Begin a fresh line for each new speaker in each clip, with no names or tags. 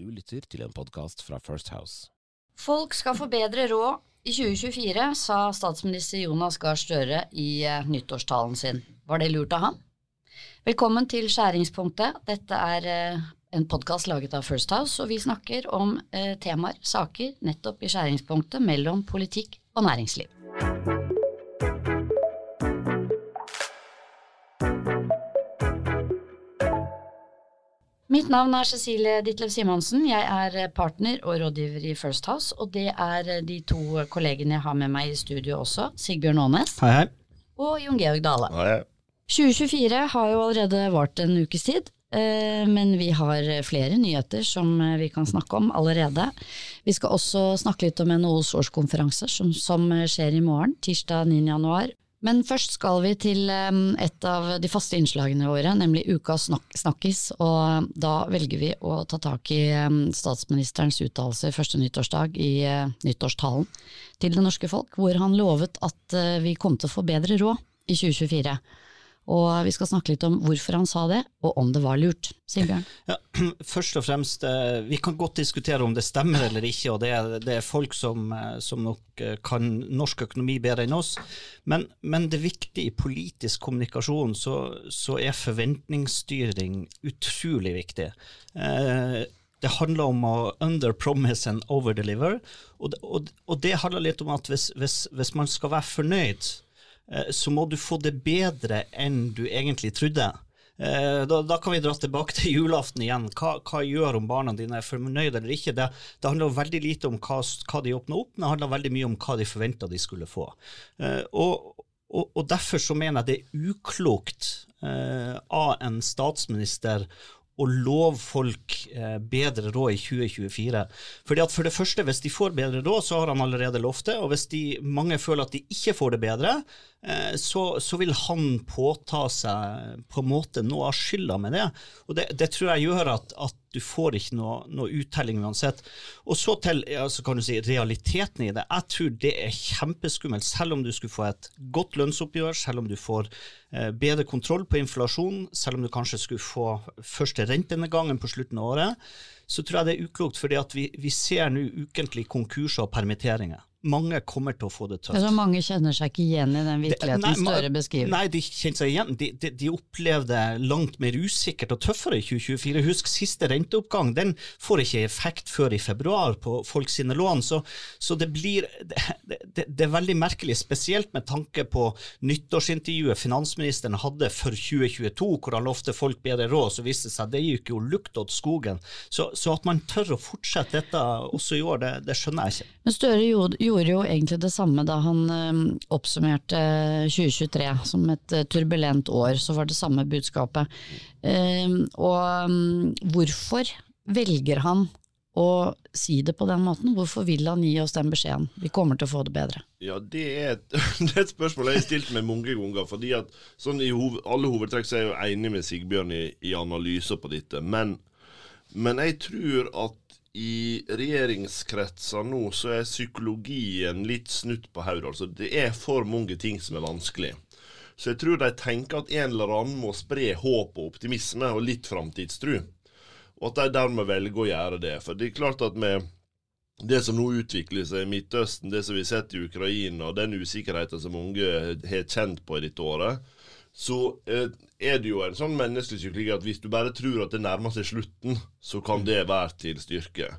Du lytter til en podkast fra First House.
Folk skal få bedre råd i 2024, sa statsminister Jonas Gahr Støre i eh, nyttårstalen sin. Var det lurt av han? Velkommen til Skjæringspunktet. Dette er eh, en podkast laget av First House, og vi snakker om eh, temaer, saker, nettopp i skjæringspunktet mellom politikk og næringsliv. Mitt navn er Cecilie Ditlev Simonsen. Jeg er partner og rådgiver i First House, og det er de to kollegene jeg har med meg i studio også, Sigbjørn Aanes
Hei, hei.
og Jon Georg Dale.
Ja,
2024 har jo allerede vart en ukes tid, eh, men vi har flere nyheter som eh, vi kan snakke om allerede. Vi skal også snakke litt om NHOs årskonferanse som, som skjer i morgen, tirsdag 9. Men først skal vi til eh, et av de faste innslagene våre, nemlig Ukas snak snakkis. Og da velger vi å ta tak i eh, statsministerens uttalelse første nyttårsdag i eh, nyttårstalen til det norske folk, hvor han lovet at vi kom til å få bedre råd i 2024. Og vi skal snakke litt om hvorfor han sa det, og om det var lurt. Sigbjørn?
Ja, først og fremst, eh, vi kan godt diskutere om det stemmer eller ikke, og det er, det er folk som, eh, som, nok eh, kan norsk økonomi bedre enn oss. Men, men det viktige i politisk kommunikasjon, så, så er forventningsstyring utrolig viktig. Eh, det handler om å under-promise and over-deliver, og, og, og, det handler litt om at hvis, hvis, hvis man skal være fornøyd, så må du få det bedre enn du egentlig trodde. Da, da, kan vi dra tilbake til julaften igjen. Hva, hva gjør om barna dine er fornøyd eller ikke? Det, det handler veldig lite om hva, hva de åpner opp, men det handler veldig mye om hva de forventa de skulle få. Og, og, og, Derfor så mener jeg det er uklokt eh, av en statsminister å love folk eh, bedre råd i 2024. Fordi at For det første, hvis de får bedre råd, så har han allerede lovt det. Og hvis de, mange føler at de ikke får det bedre, eh, så, så, vil han påta seg på en måte noe av skylda med det. Og det, det tror jeg gjør at, at du får ikke noe, noe, uttelling uansett. Og så til altså kan du si, realiteten i det. Jeg tror det er kjempeskummelt, selv om du skulle få et godt lønnsoppgjør, selv om du får eh, bedre kontroll på inflasjon, selv om du kanskje skulle få første rentenedgangen på slutten av året, så tror jeg det er uklokt, fordi vi, vi ser nå ukentlig konkurser og permitteringer mange kommer til å få det tøft.
Altså, mange kjenner seg ikke igjen i den virkeligheten Støre beskriver?
Nei, de kjenner seg igjen. De, de, de opplevde langt mer usikkert og tøffere i 2024. Husk, siste renteoppgang den får ikke effekt før i februar på folk sine lån. Så, så det blir det, det, det, er veldig merkelig, spesielt med tanke på nyttårsintervjuet finansministeren hadde for 2022, hvor han lovte folk bedre råd, så viste det seg det gikk jo lukt åt skogen. Så, så, at man tør å fortsette dette også i år, det, det skjønner jeg ikke.
Men Støre gjorde gjorde jo egentlig det samme da han um, oppsummerte 2023 som et uh, turbulent år. Så var det samme budskapet. Og um, hvorfor velger han å si det på den måten? Hvorfor vil han gi oss den beskjeden? Vi kommer til å få det bedre.
Ja, Det er et, det er et spørsmål jeg har stilt meg mange ganger. fordi at sånn I hoved, alle hovedtrekk så er jeg jo enig med Sigbjørn i, i analyser på dette. Men, men jeg tror at i regjeringskretser nå så er psykologien litt snutt på hodet. Altså, det er for mange ting som er vanskelig. Så jeg tror de tenker at en eller annen må spre håp og optimisme og litt framtidstru. Og at de dermed velger å gjøre det. For det er klart at med det som nå utvikler seg i Midtøsten, det som vi har sett i Ukraina, den usikkerheten som mange har kjent på i dette året, så eh, er det jo en sånn menneskelig at hvis du bare tror at det nærmer seg slutten, så kan det være til styrke.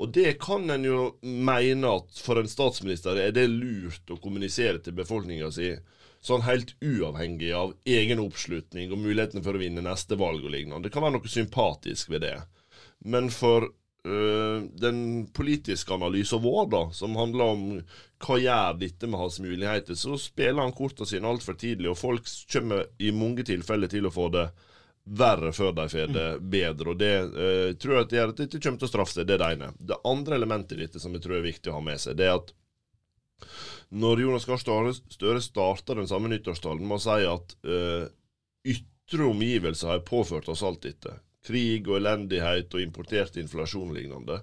Og det kan en jo mene at for en statsminister er det lurt å kommunisere til befolkninga si, sånn helt uavhengig av egen oppslutning og muligheten for å vinne neste valg og lignende. Det kan være noe sympatisk ved det. Men for øh, den politiske analysen vår, da, som handler om hva gjør dette med hans muligheter, så spiller han kortene sine altfor tidlig, og folk kommer i mange tilfeller til å få det verre før de får det bedre. og Det uh, tror jeg at, det, at dette kommer til å straffe seg. Det er det ene. Det andre elementet i dette som jeg tror er viktig å ha med seg, det er at når Jonas Gahr Støre starter den samme nyttårstalen med å si at uh, ytre omgivelser har påført oss alt dette, krig og elendighet og importert inflasjon og lignende,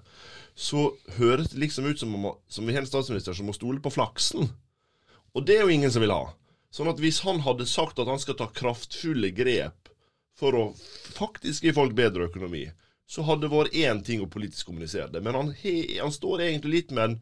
så høres det liksom ut som, om, som vi har en statsminister som må stole på flaksen. Og det er jo ingen som vil ha. Sånn at hvis han hadde sagt at han skal ta kraftfulle grep for å faktisk gi folk bedre økonomi, så hadde det vært én ting å politisk kommunisere det. Men han, he, han står egentlig litt med en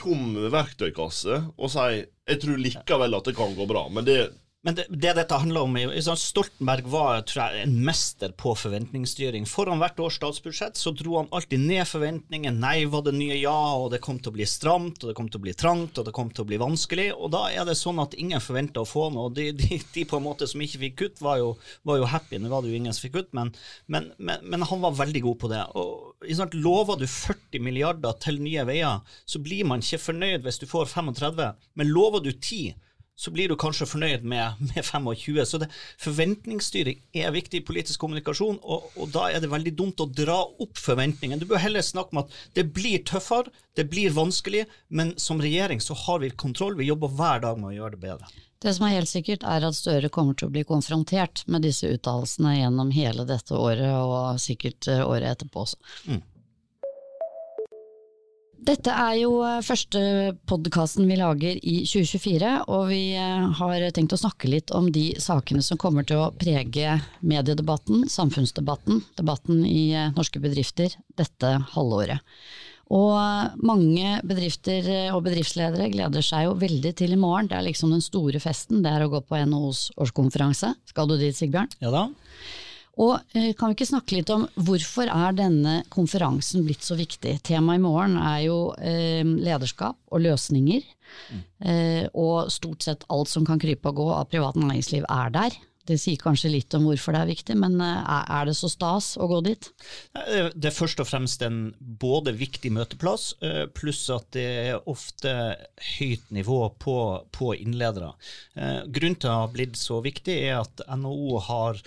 tom verktøykasse og sier 'jeg tror likevel at det kan gå bra', men det
Men det, det dette handler om, Stoltenberg var tror jeg, en mester på forventningsstyring. Foran hvert års statsbudsjett så dro han alltid ned forventningen. Nei var det nye ja, og det kom til å bli stramt, og det kom til å bli trangt, og det kom til å bli vanskelig. Og da er det sånn at ingen forventa å få noe. De, de, de, på en måte som ikke fikk kutt, var jo, var jo happy. Nå var det jo ingen som fikk kutt, men, men, men, men han var veldig god på det. Og sant, Lover du 40 milliarder til nye veier, så blir man ikke fornøyd hvis du får 35, men lover du 10 så blir du kanskje fornøyd med, med 25. Så det, forventningsstyring er viktig i politisk kommunikasjon, og, og, da er det veldig dumt å dra opp forventningene. Du bør heller snakke om at det blir tøffere, det blir vanskelig, men som regjering så har vi kontroll. Vi jobber hver dag med å gjøre det bedre.
Det som er helt sikkert, er at Støre kommer til å bli konfrontert med disse uttalelsene gjennom hele dette året, og sikkert eh, året etterpå også. Mm. Dette er jo eh, første podkasten vi lager i 2024, og vi eh, har tenkt å snakke litt om de sakene som kommer til å prege mediedebatten, samfunnsdebatten, debatten i eh, norske bedrifter dette halvåret. Og mange bedrifter og bedriftsledere gleder seg jo veldig til i morgen. Det er liksom den store festen, det er å gå på NHOs årskonferanse. Skal du dit, Sigbjørn?
Ja da.
Og eh, Kan vi ikke snakke litt om hvorfor er denne konferansen blitt så viktig? Temaet i morgen er jo eh, lederskap og løsninger. Mm. Eh, og stort sett alt som kan krype og gå av privat næringsliv er der. Det sier kanskje litt om hvorfor det er viktig, men eh, er det så stas å gå dit?
Det er først og fremst en både viktig møteplass, eh, pluss at det er ofte høyt nivå på, på innledere. Eh, grunnen til at det har blitt så viktig, er at NHO har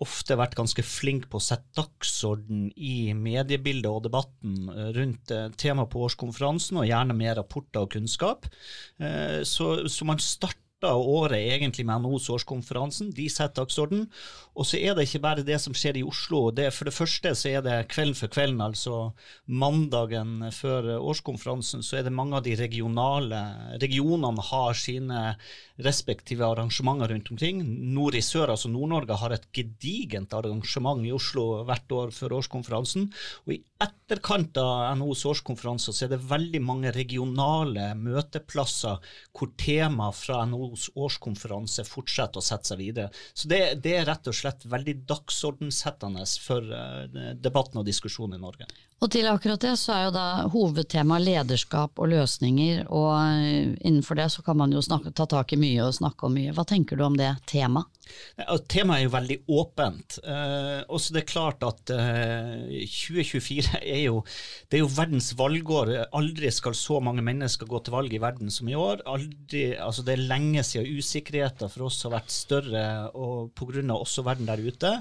ofte vært ganske flink på å sette dagsorden i mediebildet og debatten rundt temaet på årskonferansen, og gjerne med rapporter og kunnskap. Så, så man starter starta året egentlig med NHOs årskonferansen. De setter dagsorden. Og så er det ikke bare det som skjer i Oslo. Det, for det første så er det kvelden for kvelden, altså mandagen før årskonferansen, så er det mange av de regionale regionene har sine respektive arrangementer rundt omkring. Nord i sør, altså Nord-Norge, har et gedigent arrangement i Oslo hvert år før årskonferansen. Og i etterkant av NHOs årskonferanse så er det veldig mange regionale møteplasser hvor tema fra NHOs årskonferanse fortsetter å sette seg videre. Så det, det er rett og slett veldig dagsordensettende for uh, debatten og diskusjonen i Norge.
Og til akkurat det så er jo da hovedtema lederskap og løsninger, og eh, innenfor det så kan man jo snakke, ta tak i mye og snakke om mye. Hva tenker du om det temaet?
Temaet er jo veldig åpent. Eh, også det er klart at eh, 2024 er jo, det er jo verdens valgår. Aldri skal så mange mennesker gå til valg i verden som i år. Aldri, altså det er lenge siden usikkerheten for oss har vært større og pga. også verden der ute.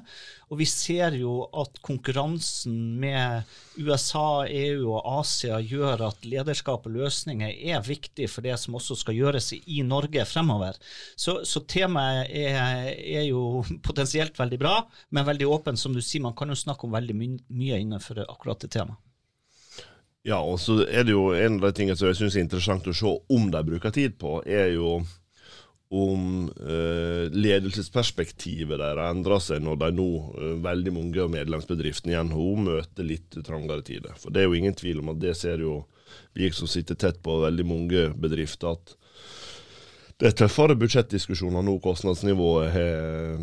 Og vi ser jo at konkurransen med USA, EU og Asia gjør at lederskap og løsninger er viktig for det som også skal gjøres i Norge fremover. Så, så temaet er, er, jo potensielt veldig bra, men veldig åpent. Som du sier, man kan jo snakke om veldig my mye innenfor akkurat det temaet.
Ja, og så er det jo en av de tingene som jeg syns er interessant å se om de bruker tid på, er jo om eh, ledelsesperspektivet deres endrer seg når de nå, eh, veldig mange av medlemsbedriftene i NHO, møter litt trangere tider. For det er jo ingen tvil om at det ser jo vi som sitter tett på veldig mange bedrifter, at det er tøffere budsjettdiskusjoner nå. Kostnadsnivået har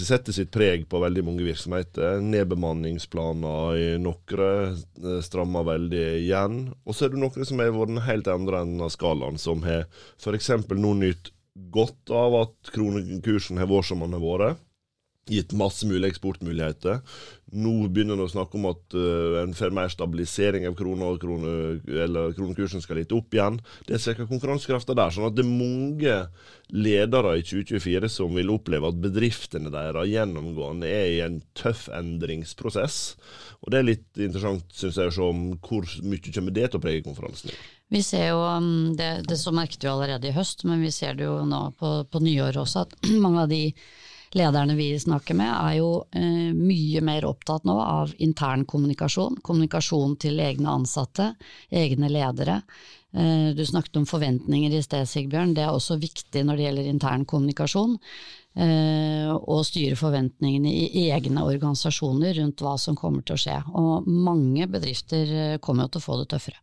setter sitt preg på veldig mange virksomheter. Nedbemanningsplaner i noen eh, strammer veldig igjen. Og så er det noen som har vært helt andre enden av skalaen, som har f.eks. nå nytt godt av at kronekursen har vært som den har vært gitt masse mulige eksportmuligheter. Nå begynner en å snakke om at uh, en får mer stabilisering av krona, og krone, eller kronekursen skal litt opp igjen. Det svekker konkurransekrafta der. sånn at det er mange ledere i 2024 som vil oppleve at bedriftene deres gjennomgående er i en tøff endringsprosess. Og Det er litt interessant synes jeg, om hvor mye kommer det til å prege konferansen.
Vi ser jo, um, det, det så merket vi allerede i høst, men vi ser det jo nå på, på nyåret også, at mange av de lederne vi snakker med, er jo eh, mye mer opptatt nå av intern kommunikasjon. Kommunikasjon til egne ansatte, egne ledere. Eh, du snakket om forventninger i sted, Sigbjørn. Det er også viktig når det gjelder intern kommunikasjon. eh, og styre forventningene i egne organisasjoner rundt hva som kommer til å skje. Og mange bedrifter eh, kommer jo til å få det tøffere.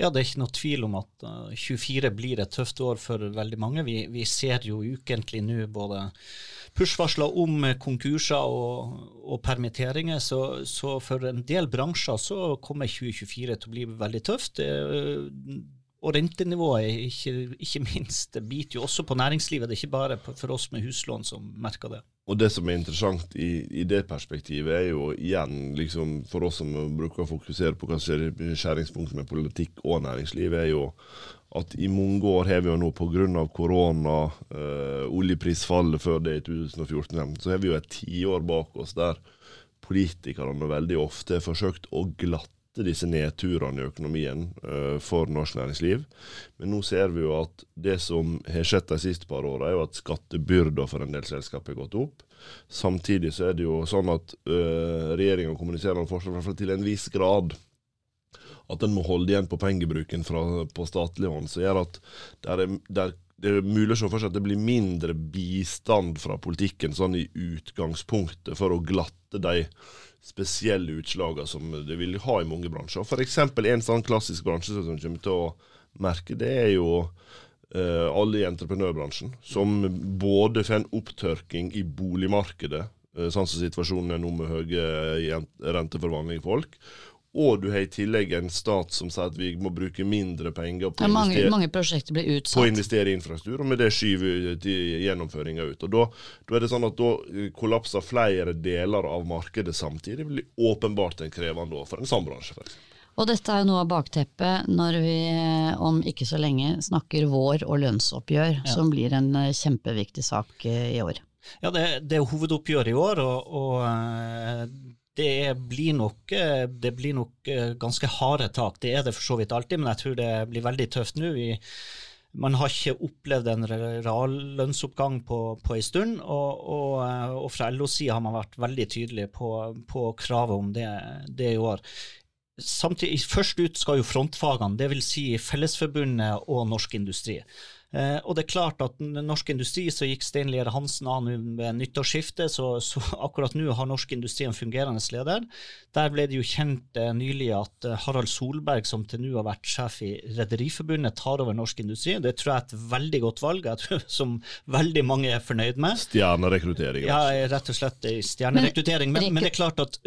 Ja, det er ikke noe tvil om at uh, 24 blir et tøft år for veldig mange. Vi, vi ser jo ukentlig nå både push-varsler om konkurser og, og permitteringer, så, så, for en del bransjer så kommer 2024 til å bli veldig tøft. Det, og rentenivået, ikke, ikke minst, det biter jo også på næringslivet. Det er ikke bare for oss med huslån som merker det.
Og det som er interessant i, i, det perspektivet, er jo igjen, liksom, for oss som bruker å fokusere på hva som er skjæringspunktet med politikk og næringsliv, er jo at i mange år har vi jo nå pga. korona, øh, oljeprisfallet før det i 2014, så har vi jo et tiår bak oss der politikerne veldig ofte har forsøkt å glatte disse nedturene i økonomien uh, for norsk næringsliv. Men nå ser vi jo at det som har skjedd de siste par åra, er jo at skattebyrda for en del selskap har gått opp. Samtidig så er det jo sånn at uh, regjeringa kommuniserer om forslag til en viss grad at en må holde igjen på pengebruken fra, på statlig hånd, som gjør at der er, der, det er mulig å se for seg at det blir mindre bistand fra politikken sånn i utgangspunktet for å glatte de spesielle utslagene som det vil ha i mange bransjer. F.eks. en sånn klassisk bransje som kommer til å merke, det er jo uh, alle i entreprenørbransjen. Som både får en opptørking i boligmarkedet, uh, sånn som situasjonen er nå med høye renteforvandling i folk, og du har i tillegg en stat som sier at vi må bruke mindre penger på,
ja, mange, mange prosjekter blir utsatt.
på å investere i infrastruktur, og med det skyver gjennomføringa ut. Og da, da, er det sånn at da kollapser flere deler av markedet samtidig. Det blir åpenbart en krevende år for en sånn bransje.
Og dette er jo noe av bakteppet når vi om ikke så lenge snakker vår og lønnsoppgjør, ja. som blir en eh, kjempeviktig sak eh, i år.
Ja, det, det er hovedoppgjør i år, og, og eh, det blir, nok, eh, det blir nok eh, ganske harde tak. Det er det for så vidt alltid, men jeg tror det blir veldig tøft nå. man har ikke opplevd en reallønnsoppgang på, på en stund, og, og, eh, og fra LOs side har man vært veldig tydelig på, på kravet om det, det, i år. Samtidig, Først ut skal jo frontfagene, dvs. Si Fellesforbundet og Norsk Industri. Eh, og det er klart at Norsk Industri så gikk Stein Lier Hansen av ved nyttårsskiftet, så, så, akkurat nå har Norsk Industri en fungerende leder. Der ble det jo kjent eh, nylig at eh, Harald Solberg, som til nå har vært sjef i Rederiforbundet, tar over Norsk Industri. Det tror jeg er et veldig godt valg, jeg tror, som veldig mange er fornøyd med.
Stjernerekruttering.
Ja, rett og slett stjernerekruttering. Men, men det er klart at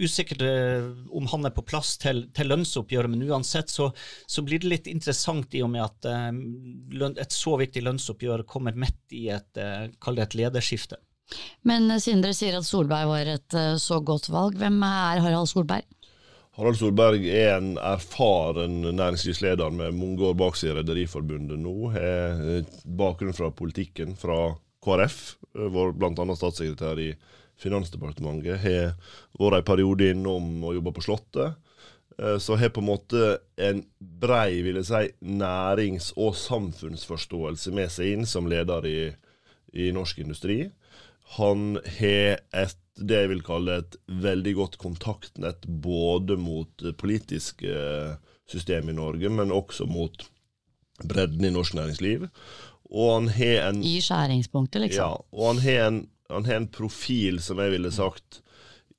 usikkert eh, om han er på plass til, til lønnsoppgjøret, men uansett så, så, blir det litt interessant i og med at uh, et så viktig lønnsoppgjør kommer midt i et, uh, det et lederskifte.
Men siden dere sier at Solberg var et uh, så godt valg, hvem er Harald Solberg?
Harald Solberg er en erfaren næringslivsleder med mange år bak seg i Rederiforbundet nå. Har bakgrunn fra politikken, fra KrF, var bl.a. statssekretær i Finansdepartementet har vært en periode innom og jobba på Slottet. Eh, så har på en måte en brei vil jeg si, nærings- og samfunnsforståelse med seg inn som leder i, i norsk industri. Han har et det jeg vil kalle et veldig godt kontaktnett både mot politiske system i Norge, men også mot bredden i norsk næringsliv. Og han har en
I skjæringspunktet, liksom.
Ja, og han har en han har en profil som jeg ville sagt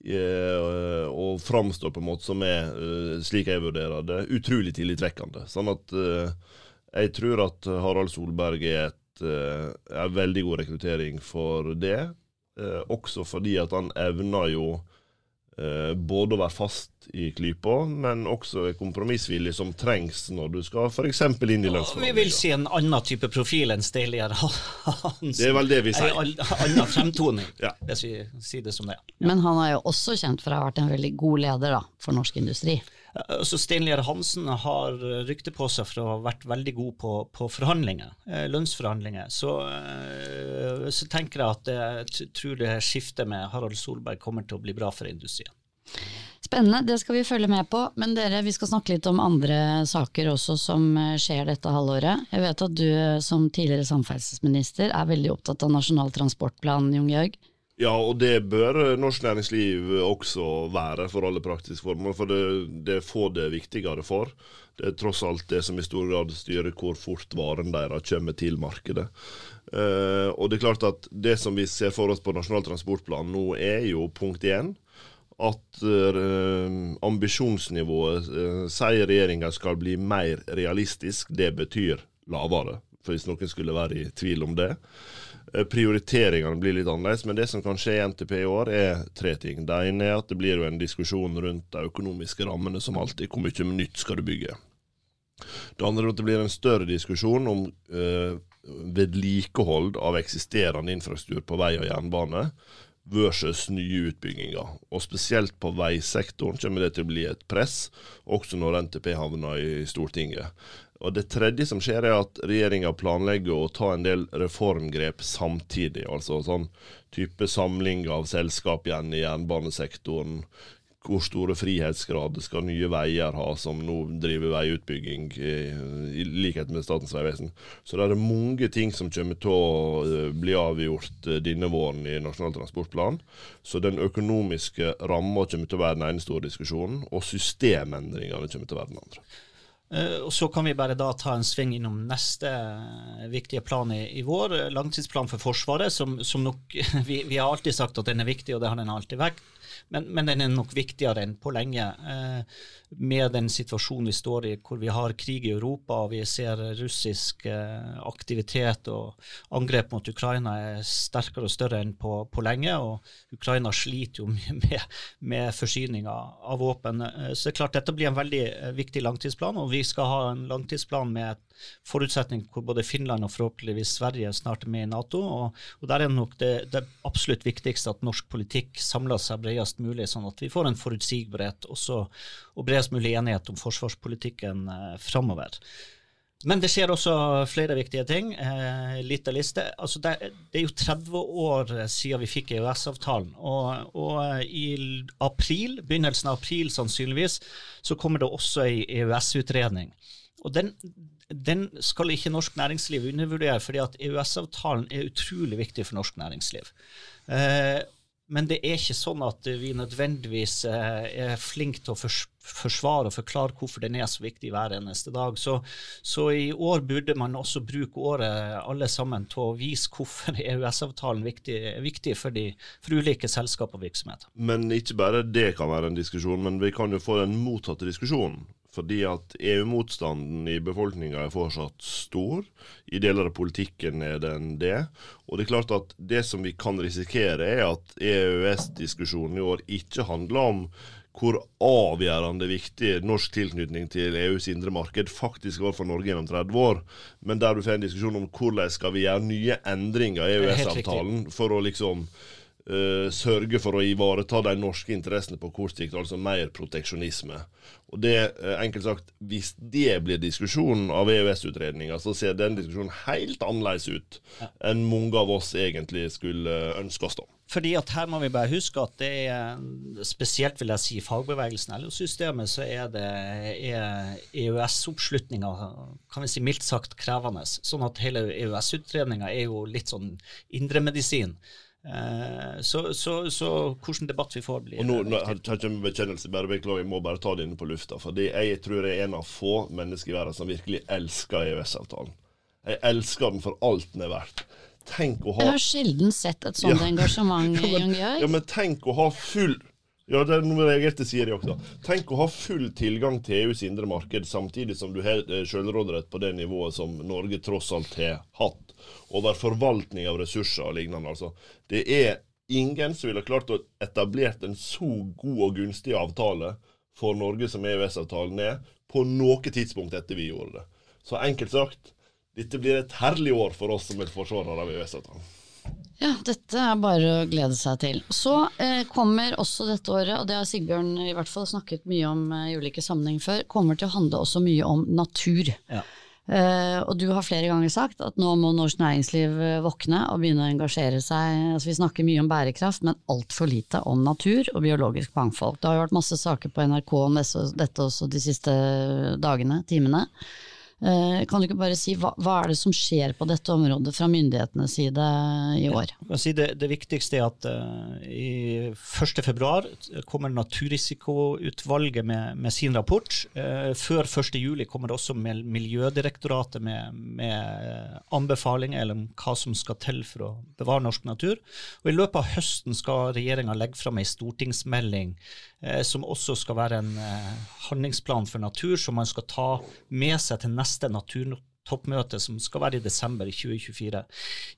eh, og framstår på en måte som er, eh, slik jeg vurderer det, utrolig tillitvekkende. Sånn at eh, jeg tror at Harald Solberg er et, en veldig god rekruttering for det. Også fordi at han evner jo Eh, både å være fast i klypa, men også kompromissvillig som trengs når du skal f.eks. inn i lønnsforhandlinger.
Vi vil si en annen type profil enn Steilir Hansen.
Det er vel det vi sier.
En annen fremtoning, ja. hvis vi sier det som det.
Ja. Men han er jo også kjent for å ha vært en veldig god leder da, for norsk industri.
Altså Steinlier Hansen har rykte på seg for å ha vært veldig god på, på forhandlinger, eh, lønnsforhandlinger. Så, eh, så, tenker jeg at jeg tror det skiftet med Harald Solberg kommer til å bli bra for industrien.
Spennende, det skal vi følge med på. Men dere, vi skal snakke litt om andre saker også som eh, skjer dette halvåret. Jeg vet at du som tidligere samferdselsminister er veldig opptatt av Nasjonal transportplan, Jon Jørg?
Ja, og det bør norsk næringsliv også være for alle praktiske formål. For det, det får det viktigere for. Det er tross alt det som i stor grad styrer hvor fort varen deres kommer til markedet. Eh, og det er klart at det som vi ser for oss på Nasjonal transportplan nå, er jo punkt én at eh, ambisjonsnivået eh, sier regjeringa skal bli mer realistisk. Det betyr lavere, for hvis noen skulle være i tvil om det. Eh, prioriteringene blir litt annerledes, men det som kan skje i NTP i år, er tre ting. Det ene er at det blir jo en diskusjon rundt de økonomiske rammene, som alltid. Hvor mye nytt skal du bygge? Det andre er at det blir en større diskusjon om eh, vedlikehold av eksisterende infrastruktur på vei og jernbane versus nye utbygginger. Og spesielt på veisektoren kommer det til å bli et press, også når NTP havner i Stortinget. Og Det tredje som skjer, er at regjeringa planlegger å ta en del reformgrep samtidig. Altså sånn type samling av selskap igjen i jernbanesektoren, hvor store frihetsgrader skal Nye Veier ha, som nå driver veiutbygging, i, likhet med Statens vegvesen. Så det er mange ting som kommer til å eh, bli avgjort eh, denne våren i Nasjonal transportplan. Så den økonomiske ramma kommer til å være den ene store diskusjonen, og systemendringene kommer til å være den andre.
Uh, og Så kan vi bare da ta en sving innom neste viktige plan i, i vår, langtidsplan for Forsvaret. som, som nok, vi, vi, har alltid sagt at den er viktig, og det har den alltid vært. Men, men, den er nok viktigere enn på lenge. Eh, med den situasjonen vi står i, hvor vi har krig i Europa og vi ser russisk eh, aktivitet og angrep mot Ukraina er sterkere og større enn på, på lenge. Og Ukraina sliter jo med, med forsyninga av våpen. Eh, så det er klart dette blir en veldig viktig langtidsplan, og vi skal ha en langtidsplan med et forutsetning hvor både Finland og forhåpentligvis Sverige snart er med i Nato. Og, og der er nok det, det, absolutt viktigste at norsk politikk samler seg bredest mulig, sånn at vi får en forutsigbarhet også, og bredest mulig enighet om forsvarspolitikken eh, framover. Men det skjer også flere viktige ting. Eh, lite liste. Altså det, det, er jo 30 år siden vi fikk EØS-avtalen. Og, og, i april, begynnelsen av april sannsynligvis, så kommer det også ei EØS-utredning. Og den, den skal ikke norsk næringsliv undervurdere, fordi at EØS-avtalen er utrolig viktig for norsk næringsliv. Eh, men det er ikke sånn at vi nødvendigvis eh, er flinke til å forsvare og forklare hvorfor den er så viktig hver eneste dag. Så, så, i år burde man også bruke året alle sammen til å vise hvorfor EØS-avtalen er viktig for, de, for ulike selskap og virksomheter.
Men ikke bare det kan være en diskusjon, men vi kan jo få den mottatte diskusjonen. Fordi at EU-motstanden i befolkninga er fortsatt stor. I deler av politikken er den det. Og det er klart at det som vi kan risikere, er at EØS-diskusjonen i år ikke handler om hvor avgjørende viktig norsk tilknytning til EUs indre marked faktisk var for Norge gjennom 30 år, men der du får en diskusjon om hvordan skal vi gjøre nye endringer i EØS-avtalen for å liksom uh, sørge for å ivareta de norske interessene på kort sikt, altså mer proteksjonisme. Og det, uh, enkelt sagt, Hvis det blir diskusjonen av EØS-utredninga, så ser den diskusjonen helt annerledes ut enn mange av oss egentlig skulle ønske oss. da.
Fordi at her må vi bare huske at det er, spesielt vil jeg si fagbevegelsen, eller systemet, så er det EØS-oppslutninga kan vi si mildt sagt krevende. Sånn at hele EØS-utredninga er jo litt sånn indremedisin. Eh, så, så, så hvilken debatt vi får, blir
Og nå, nå har jeg en bekjennelse, bare beklager, jeg må bare ta det inne på lufta. For jeg tror jeg er en av få mennesker i verden som virkelig elsker EØS-avtalen. Jeg elsker den for alt den er verdt. Tenk å ha
Jeg har sjelden sett et sånt ja. engasjement, Jon
Georg. Ja, men tenk å ha full ja, det er noe reagerte sier de også. Tenk å ha full tilgang til EUs indre marked, samtidig som du har eh, selvråderett på det nivået som Norge tross alt har hatt over forvaltning av ressurser og lignende. Altså. Det er ingen som ville klart å etablert en så god og gunstig avtale for Norge som EØS-avtalen er, på noe tidspunkt etter vi gjorde det. Så enkelt sagt, dette blir et herlig år for oss som er forsvarere av EØS-avtalen.
Ja, dette er bare å glede seg til. Så eh, kommer også dette året, og det har Sigbjørn i hvert fall snakket mye om eh, i ulike sammenhenger før, kommer til å handle også mye om natur. Ja. Eh, og du har flere ganger sagt at nå må norsk næringsliv eh, våkne og begynne å engasjere seg. Altså, vi snakker mye om bærekraft, men altfor lite om natur og biologisk mangfold. Det har jo vært masse saker på NRK om dette også de siste dagene, timene. Eh, kan du ikke bare si hva, hva er det som skjer på dette området fra myndighetenes side i år?
Si det, det, viktigste er at uh, i 1.2 kommer Naturrisikoutvalget med, med, sin rapport. Uh, før 1.7 kommer det også med Miljødirektoratet med, med anbefalinger eller hva som skal til for å bevare norsk natur. Og I løpet av høsten skal regjeringa legge fram ei stortingsmelding som også skal være en handlingsplan for natur, som man skal ta med seg til neste naturtoppmøte, som skal være i desember 2024.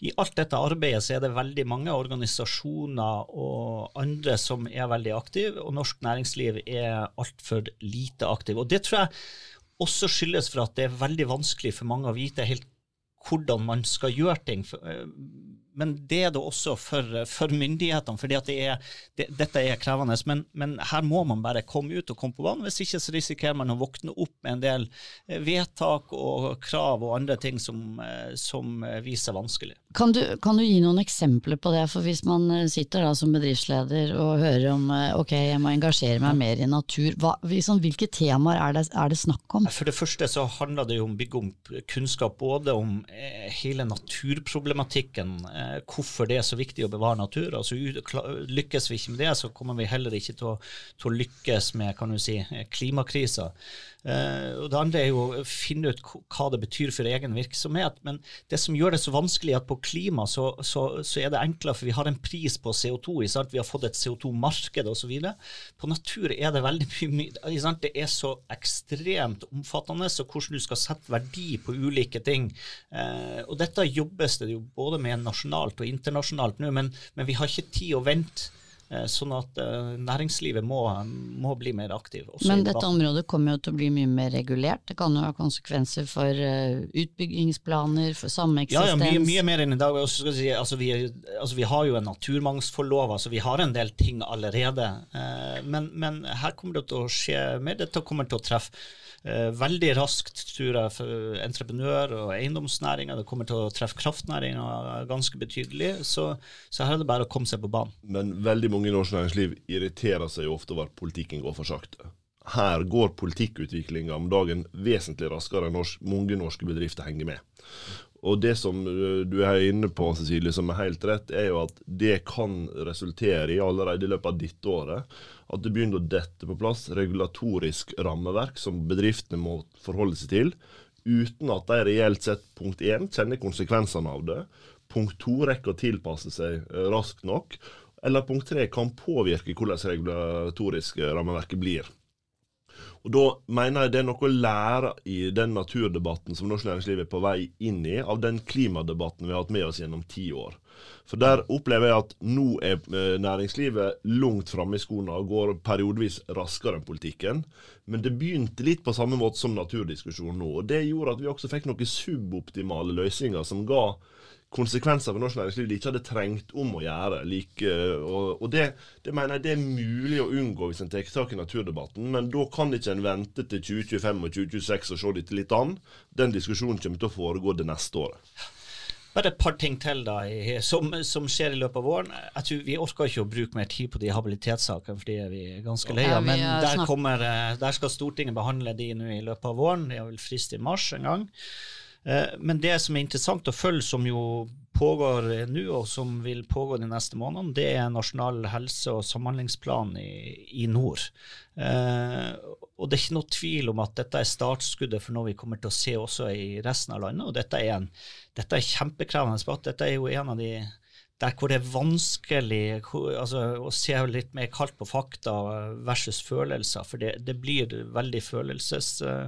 I alt dette arbeidet så er det veldig mange organisasjoner og andre som er veldig aktive, og norsk næringsliv er altfor lite aktiv. Og Det tror jeg også skyldes for at det er veldig vanskelig for mange å vite helt hvordan man skal gjøre ting. Eh, men det er det også for, for myndighetene, for det det, dette er krevende. Men, men, her må man bare komme ut og komme på banen. Hvis ikke så risikerer man å våkne opp med en del eh, vedtak og krav og andre ting som, eh, som viser vanskelig.
Kan du, kan du, gi noen eksempler på det? For hvis man sitter da som bedriftsleder og hører om ok, jeg må engasjere meg mer i natur, hva, liksom, hvilke temaer er det, er det, snakk om?
For det første så handler det jo om å bygge om kunnskap både om hele naturproblematikken Eh, hvorfor det er så viktig å bevare natur. Altså, lykkes vi ikke med det, så kommer vi heller ikke til å, til å lykkes med kan du si, klimakrisa. Uh, og Det andre er jo å finne ut hva det betyr for egen virksomhet. Men det som gjør det så vanskelig, er at på klima så, så, så er det enklere, for vi har en pris på CO2. Vi har fått et CO2-marked osv. På natur er det veldig mye Det er så ekstremt omfattende, så hvordan du skal sette verdi på ulike ting. Uh, og Dette jobbes det jo både med nasjonalt og internasjonalt nå, men, men vi har ikke tid å vente. Eh, sånn at uh, næringslivet må, må, bli mer aktiv.
Men dette området kommer jo til å bli mye mer regulert. Det kan jo ha konsekvenser for uh, utbyggingsplaner, for sameksistens.
Ja, ja mye, mye, mer enn i dag. Si, altså, vi, altså, vi, har jo en naturmangfoldlov, altså vi har en del ting allerede. Men, men, her kommer det til å skje mer. Dette kommer til å treffe Eh, veldig raskt, tror jeg, for entreprenør- og eiendomsnæringa. Det kommer til å treffe kraftnæringa ganske betydelig. Så, så, her er det bare å komme seg på banen.
Men veldig mange i norsk næringsliv irriterer seg jo ofte over at politikken går for sakte. Her går politikkutviklinga om dagen vesentlig raskere enn norsk, mange norske bedrifter henger med. Og det som eh, du er inne på, Cecilie, som er helt rett, er jo at det kan resultere i, allerede i løpet av dette året, at det begynner å dette på plass regulatorisk rammeverk som bedriftene må forholde seg til, uten at de reelt sett punkt én kjenner konsekvensene av det, punkt to rekker å tilpasse seg eh, raskt nok, eller punkt tre kan påvirke hvordan regulatoriske rammeverket blir. Og Da mener jeg det er noe å lære i den naturdebatten som norsk næringsliv er på vei inn i, av den klimadebatten vi har hatt med oss gjennom ti år. For Der opplever jeg at nå er eh, næringslivet langt framme i skoene og går periodevis raskere enn politikken. Men det begynte litt på samme måte som naturdiskusjonen nå. og Det gjorde at vi også fikk noen suboptimale løsninger som ga konsekvenser for norsk næringsliv de ikke hadde trengt om å gjøre. Like, og, og det, det, mener jeg det er mulig å unngå hvis en tar tak i naturdebatten, men da kan ikke en vente til 2025 og 2026 og se dette litt an. Den diskusjonen kommer til å foregå det neste året.
Bare et par ting til da, som, som, skjer i løpet av våren. Jeg tror Vi orker ikke å bruke mer tid på de habilitetssakene, fordi vi er ganske leie. av men der, kommer, eh, der, skal Stortinget behandle de nå i løpet av våren. De har vel frist i mars en gang. Eh, men det som er interessant å følge, som jo pågår nå, og som vil pågå de neste månedene, det er Nasjonal helse- og samhandlingsplan i, i nord. Eh, og det er ikke noe tvil om at dette er startskuddet for noe vi kommer til å se også i resten av landet. Og dette er, en, dette er kjempekrevende debatt. Dette er jo en av de der hvor det er vanskelig altså, å se litt mer kaldt på fakta versus følelser, for det, det blir veldig følelses... Uh,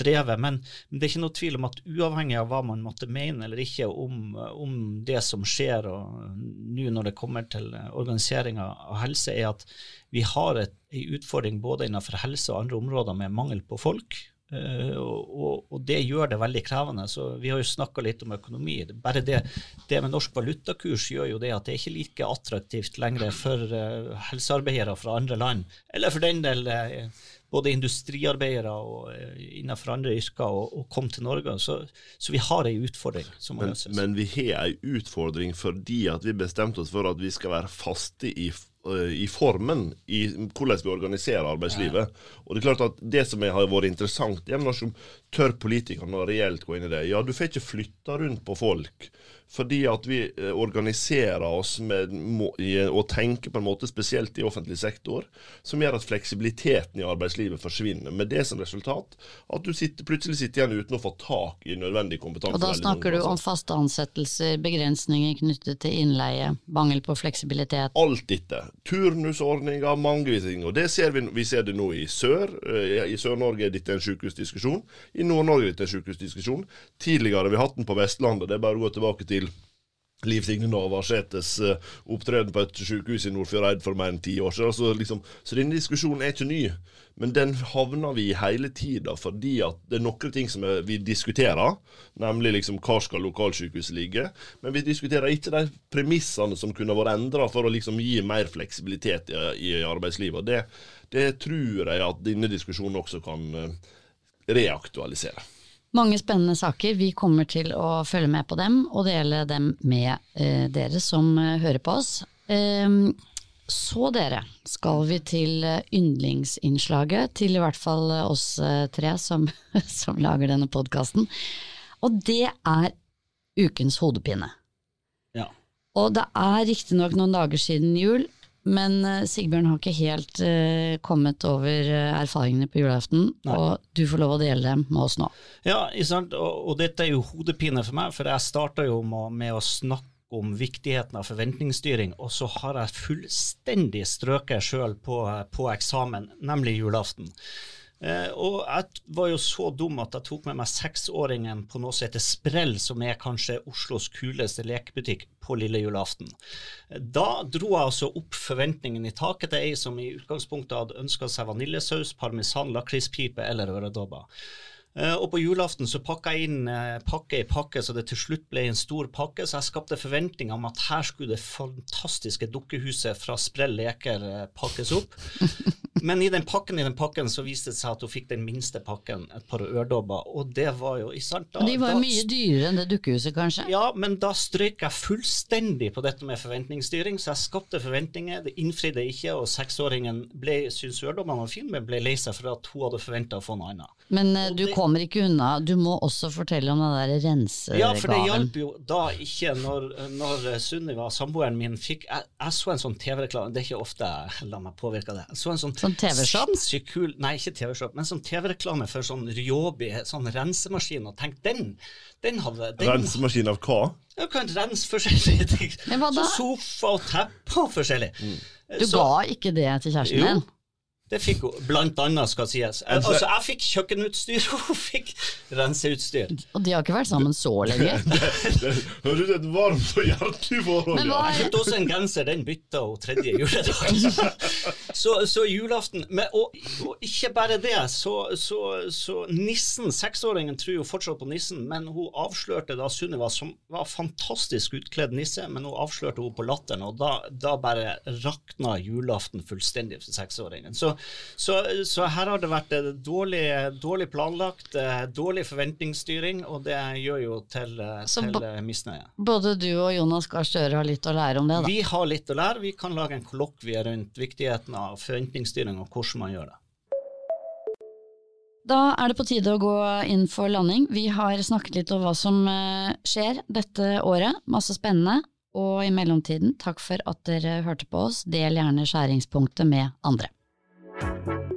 drevet. Men, det er ikke noe tvil om at uavhengig av hva man måtte mene eller ikke om, om det som skjer nå når det kommer til organiseringa av helse, er at vi har en utfordring både innenfor helse og andre områder med mangel på folk. Uh, og, og, det gjør det veldig krevende. så Vi har jo snakka litt om økonomi. Bare det, det, med norsk valutakurs gjør jo det at det er ikke like attraktivt lenger for uh, helsearbeidere fra andre land, eller for den del uh, både industriarbeidere og eh, innenfor andre yrker og, og komme til Norge. Så, så vi har ei utfordring som må.
Men vi har ei utfordring fordi at vi bestemte oss for at vi skal være faste i øh, i formen i hvordan vi organiserer arbeidslivet. Og det er klart at det som har vært interessant, er når som tør politikerne reelt gå inn i det. Ja, du får ikke flytta rundt på folk fordi at vi eh, organiserer oss med, må, i, og tenker på en måte spesielt i offentlig sektor, som gjør at fleksibiliteten i arbeidslivet forsvinner. Med det som resultat at du sitter, plutselig sitter igjen uten å få tak i nødvendig kompetanse.
Og da snakker du om faste ansettelser, begrensninger knyttet til innleie, mangel på fleksibilitet?
Alt dette. Turnusordninger, mange ting. Og det ser vi, vi ser det nå i sør. Eh, I Sør-Norge er dette en sykehusdiskusjon. I Nord-Norge er dette en sykehusdiskusjon. Tidligere har vi hatt den på Vestlandet. Det er bare å gå tilbake til Liv Signe Navarsetes uh, opptreden på et sykehus i Nordfjordeid for mer enn ti år siden. Så, liksom, så denne diskusjonen er ikke ny, men den havner vi i hele tida fordi at det er noen ting som vi diskuterer, nemlig liksom hvor skal lokalsykehuset ligge, men vi diskuterer ikke de premissene som kunne vært endra for å liksom gi mer fleksibilitet i, i arbeidslivet. Det, det, tror jeg at denne diskusjonen også kan uh, reaktualisere.
Mange spennende saker. Vi kommer til å følge med på dem og dele dem med eh, dere som eh, hører på oss. Eh, så dere, skal vi til eh, yndlingsinnslaget, til i hvert fall eh, oss tre som, som lager denne podkasten. Og det er ukens hodepine.
Ja.
Og det er riktignok noen dager siden jul, men uh, Sigbjørn har ikke helt uh, kommet over uh, erfaringene på julaften,
Nei.
og du får lov å dele dem med oss nå.
Ja? Og, og dette er jo hodepine for meg, for jeg starta jo med, med, å snakke om viktigheten av forventningsstyring, og så har jeg fullstendig strøket sjøl på, på eksamen, nemlig julaften. Eh, og jeg var jo så dum at jeg tok med meg seksåringen på noe som heter Sprell, som er kanskje Oslos kuleste lekebutikk på lille julaften. Da dro jeg altså opp forventningen i taket til ei som i utgangspunktet hadde ønska seg vaniljesaus, parmesan, lakrispipe eller øredobber. Uh, og på julaften så pakka jeg inn uh, pakke i pakke, så det til slutt ble en stor pakke. Så jeg skapte forventninger om at her skulle det fantastiske dukkehuset fra Sprell leker uh, pakkes opp. Men i den pakken i den pakken så viste det seg at hun fikk den minste pakken, et par ørdobber, Og det var jo ikke sant?
Og de var
da-
jo mye dyrere enn det dukkehuset, kanskje?
ja, men da strøk jeg fullstendig på dette med forventningsstyring, så jeg skapte forventninger, det innfridde ikke, og seksåringen ble, syntes øredobbene var fine, men ble lei seg for at hun hadde forventa å få noe annet.
Men eh,
Og
du
det-
kommer ikke unna, du må også fortelle om den der rensegaven.
Ja, for det hjalp jo da ikke når, når Sunniva, samboeren min, fikk jeg, jeg så en sånn TV-reklame, det er ikke ofte jeg lar meg påvirke av det. Jeg så en sånn,
Sånn TV-shop?
sinnssykt kul, nei ikke TV-shop, men sånn TV-reklame for sånn Ryobi, sånn rensemaskin, og tenk den, den hadde den,
Rensemaskin av hva?
Du kan rense forskjellige ting.
Men hva da?
Så sofa og teppe og forskjellig.
Du
Så-
ga ikke det til kjæresten
Jo. Det fikk hun, blant annet skal sies.
Altså-
jeg fikk kjøkkenutstyr, og hun fikk renseutstyr.
Og de har ikke vært sammen så lenge.
Det høres ut som et varmt og hjertelig forhold.
Men hva
er...
Jeg kjøpte også en genser, den bytta hun tredje juledag. Så, så julaften men, og, og ikke bare det, så, så, så nissen, seksåringen tror jo fortsatt på nissen, men hun avslørte da Sunniva, som var fantastisk utkledd nisse, men hun avslørte henne på latteren, og da, da bare rakna julaften fullstendig for seksåringen. Så, så, så her har det vært dårlig, dårlig planlagt, eh, dårlig forventningsstyring, og det gjør jo til, eh, til eh, misnøye.
Både du og Jonas Gahr Støre har litt å lære om det, da.
Vi har litt å lære. Vi kan lage en kollokvie rundt viktigheten av forventningsstyring og hvordan man gjør det.
Da er det på tide å gå inn for landing. Vi har snakket litt om hva som skjer dette året. Masse spennende. Og i mellomtiden, takk for at dere hørte på oss. Del gjerne skjæringspunktet med andre. you